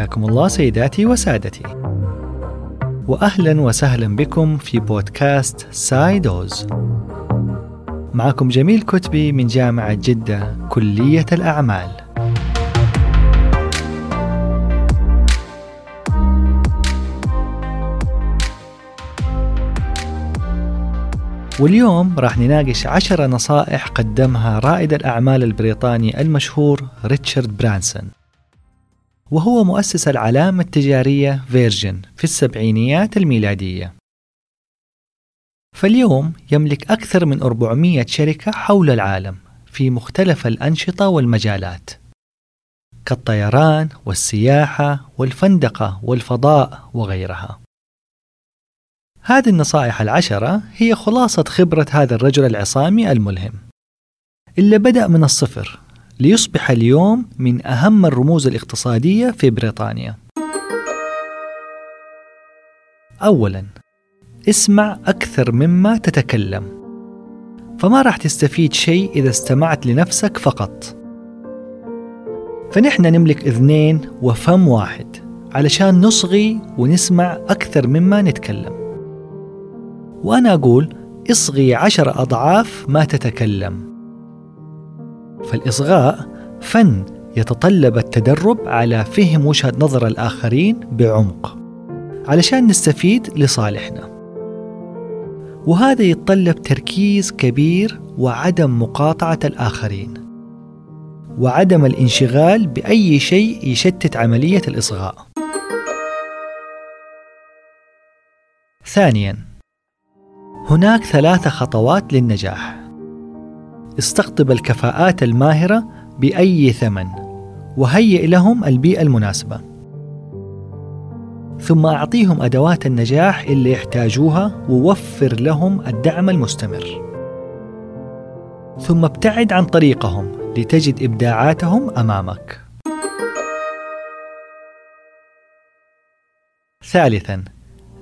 حياكم الله سيداتي وسادتي. واهلا وسهلا بكم في بودكاست سايدوز. معكم جميل كتبي من جامعة جدة كلية الأعمال. واليوم راح نناقش عشرة نصائح قدمها رائد الأعمال البريطاني المشهور ريتشارد برانسون. وهو مؤسس العلامة التجارية فيرجن في السبعينيات الميلادية. فاليوم يملك أكثر من 400 شركة حول العالم في مختلف الأنشطة والمجالات. كالطيران والسياحة والفندقة والفضاء وغيرها. هذه النصائح العشرة هي خلاصة خبرة هذا الرجل العصامي الملهم. اللي بدأ من الصفر. ليصبح اليوم من أهم الرموز الاقتصادية في بريطانيا. أولاً اسمع أكثر مما تتكلم. فما راح تستفيد شيء إذا استمعت لنفسك فقط. فنحن نملك إذنين وفم واحد علشان نصغي ونسمع أكثر مما نتكلم. وأنا أقول اصغي عشر أضعاف ما تتكلم فالإصغاء فن يتطلب التدرب على فهم وجهة نظر الآخرين بعمق. علشان نستفيد لصالحنا. وهذا يتطلب تركيز كبير وعدم مقاطعة الآخرين. وعدم الانشغال بأي شيء يشتت عملية الإصغاء. ثانيا هناك ثلاث خطوات للنجاح. استقطب الكفاءات الماهرة بأي ثمن وهيئ لهم البيئة المناسبة. ثم أعطيهم أدوات النجاح اللي يحتاجوها ووفر لهم الدعم المستمر. ثم ابتعد عن طريقهم لتجد إبداعاتهم أمامك. ثالثا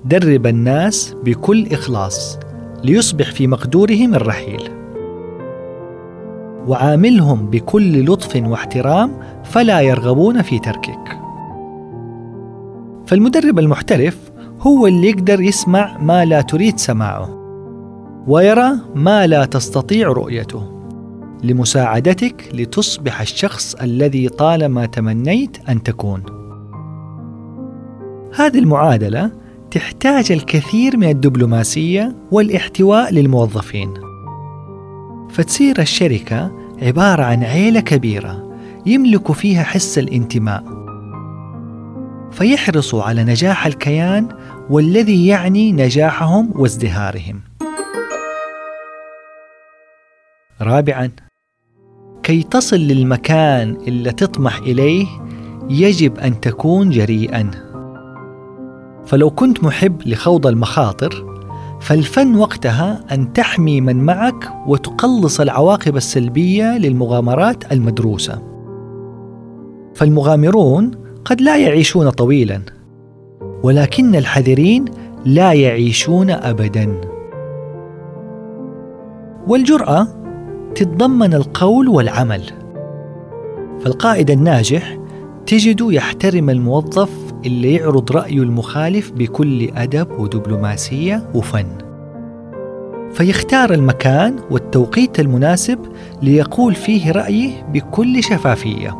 درب الناس بكل إخلاص ليصبح في مقدورهم الرحيل. وعاملهم بكل لطف واحترام فلا يرغبون في تركك. فالمدرب المحترف هو اللي يقدر يسمع ما لا تريد سماعه ويرى ما لا تستطيع رؤيته. لمساعدتك لتصبح الشخص الذي طالما تمنيت أن تكون. هذه المعادلة تحتاج الكثير من الدبلوماسية والاحتواء للموظفين. فتصير الشركة عبارة عن عيلة كبيرة يملك فيها حس الانتماء فيحرصوا على نجاح الكيان والذي يعني نجاحهم وازدهارهم. رابعا كي تصل للمكان اللي تطمح إليه يجب أن تكون جريئا. فلو كنت محب لخوض المخاطر فالفن وقتها أن تحمي من معك وتقلص العواقب السلبية للمغامرات المدروسة. فالمغامرون قد لا يعيشون طويلا، ولكن الحذرين لا يعيشون أبدا. والجرأة تتضمن القول والعمل. فالقائد الناجح تجده يحترم الموظف اللي يعرض رأيه المخالف بكل أدب ودبلوماسية وفن. فيختار المكان والتوقيت المناسب ليقول فيه رأيه بكل شفافية.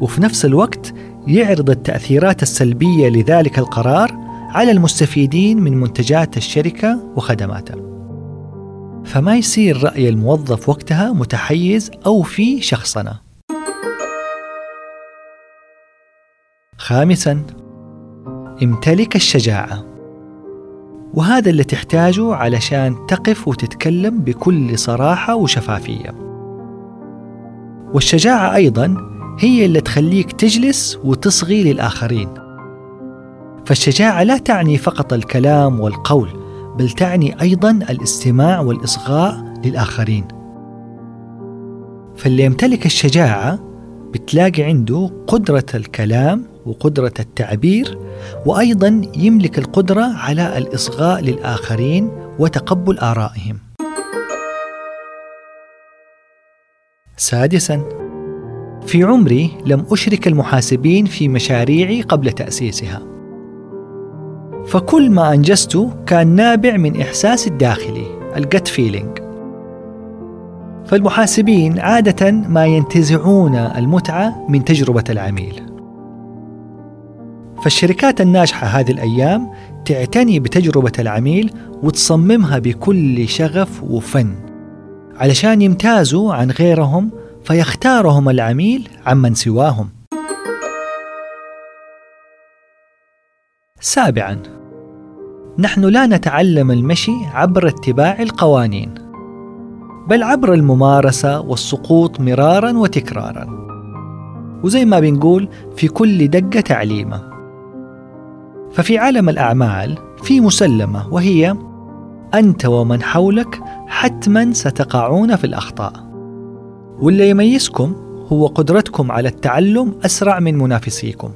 وفي نفس الوقت يعرض التأثيرات السلبية لذلك القرار على المستفيدين من منتجات الشركة وخدماتها فما يصير رأي الموظف وقتها متحيز أو في شخصنة خامسا امتلك الشجاعة. وهذا اللي تحتاجه علشان تقف وتتكلم بكل صراحة وشفافية. والشجاعة أيضا هي اللي تخليك تجلس وتصغي للآخرين. فالشجاعة لا تعني فقط الكلام والقول بل تعني أيضا الاستماع والإصغاء للآخرين. فاللي يمتلك الشجاعة بتلاقي عنده قدرة الكلام وقدرة التعبير وأيضا يملك القدرة على الإصغاء للآخرين وتقبل آرائهم. سادسا في عمري لم أشرك المحاسبين في مشاريعي قبل تأسيسها. فكل ما أنجزته كان نابع من إحساس الداخلي الجت فيلينج فالمحاسبين عادة ما ينتزعون المتعة من تجربة العميل. فالشركات الناجحة هذه الأيام تعتني بتجربة العميل وتصممها بكل شغف وفن. علشان يمتازوا عن غيرهم فيختارهم العميل عمن سواهم. سابعا نحن لا نتعلم المشي عبر اتباع القوانين بل عبر الممارسة والسقوط مرارا وتكرارا. وزي ما بنقول في كل دقة تعليمة. ففي عالم الأعمال في مسلمة وهي أنت ومن حولك حتما ستقعون في الأخطاء واللي يميزكم هو قدرتكم على التعلم أسرع من منافسيكم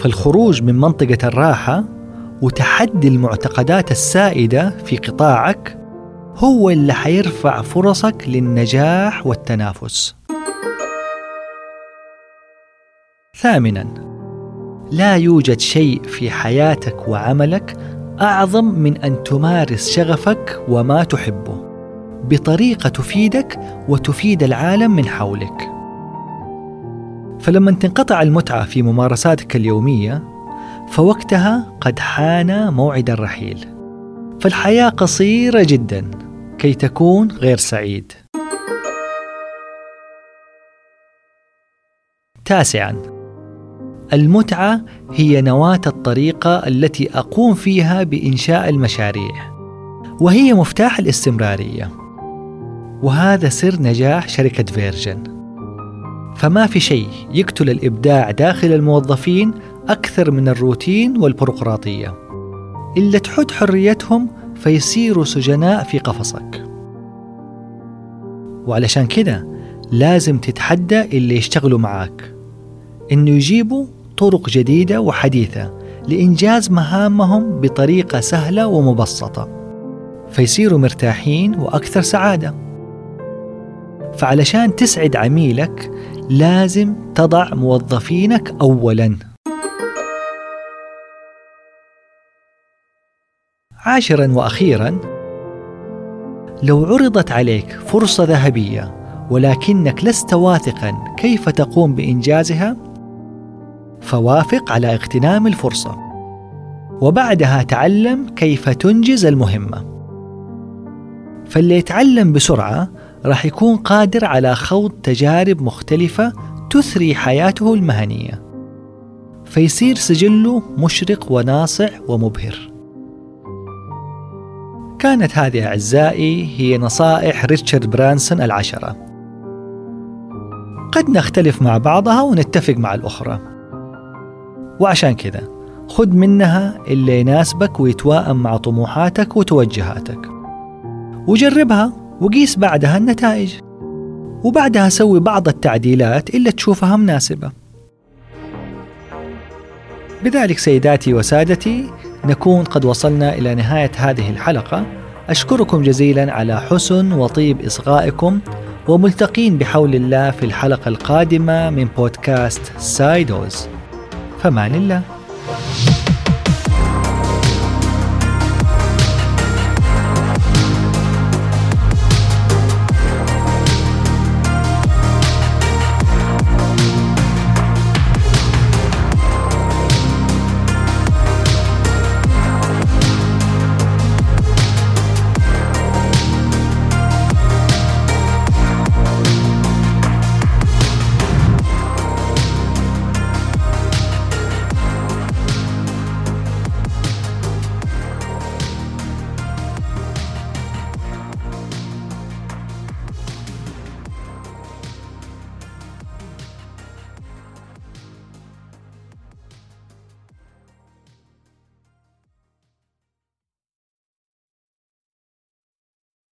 فالخروج من منطقة الراحة وتحدي المعتقدات السائدة في قطاعك هو اللي حيرفع فرصك للنجاح والتنافس. ثامنا لا يوجد شيء في حياتك وعملك أعظم من أن تمارس شغفك وما تحبه بطريقة تفيدك وتفيد العالم من حولك. فلما تنقطع المتعة في ممارساتك اليومية فوقتها قد حان موعد الرحيل. فالحياة قصيرة جدا كي تكون غير سعيد. تاسعا المتعة هي نواة الطريقة التي أقوم فيها بإنشاء المشاريع وهي مفتاح الاستمرارية. وهذا سر نجاح شركة فيرجن. فما في شيء يقتل الإبداع داخل الموظفين أكثر من الروتين والبيروقراطية. إلا تحد حريتهم فيصيروا سجناء في قفصك. وعلشان كده لازم تتحدى اللي يشتغلوا معاك. إنه يجيبوا طرق جديدة وحديثة لإنجاز مهامهم بطريقة سهلة ومبسطة. فيصيروا مرتاحين وأكثر سعادة. فعلشان تسعد عميلك لازم تضع موظفينك اولا. عاشرا وأخيرا لو عرضت عليك فرصة ذهبية ولكنك لست واثقا كيف تقوم بإنجازها فوافق على اغتنام الفرصة. وبعدها تعلم كيف تنجز المهمة. فاللي يتعلم بسرعة راح يكون قادر على خوض تجارب مختلفة تثري حياته المهنية. فيصير سجله مشرق وناصع ومبهر. كانت هذه أعزائي هي نصائح ريتشارد برانسون العشرة. قد نختلف مع بعضها ونتفق مع الأخرى. وعشان كذا خذ منها اللي يناسبك ويتوائم مع طموحاتك وتوجهاتك. وجربها وقيس بعدها النتائج. وبعدها سوي بعض التعديلات اللي تشوفها مناسبة. بذلك سيداتي وسادتي نكون قد وصلنا إلى نهاية هذه الحلقة. أشكركم جزيلا على حسن وطيب إصغائكم وملتقين بحول الله في الحلقة القادمة من بودكاست سايدوز. فمان الله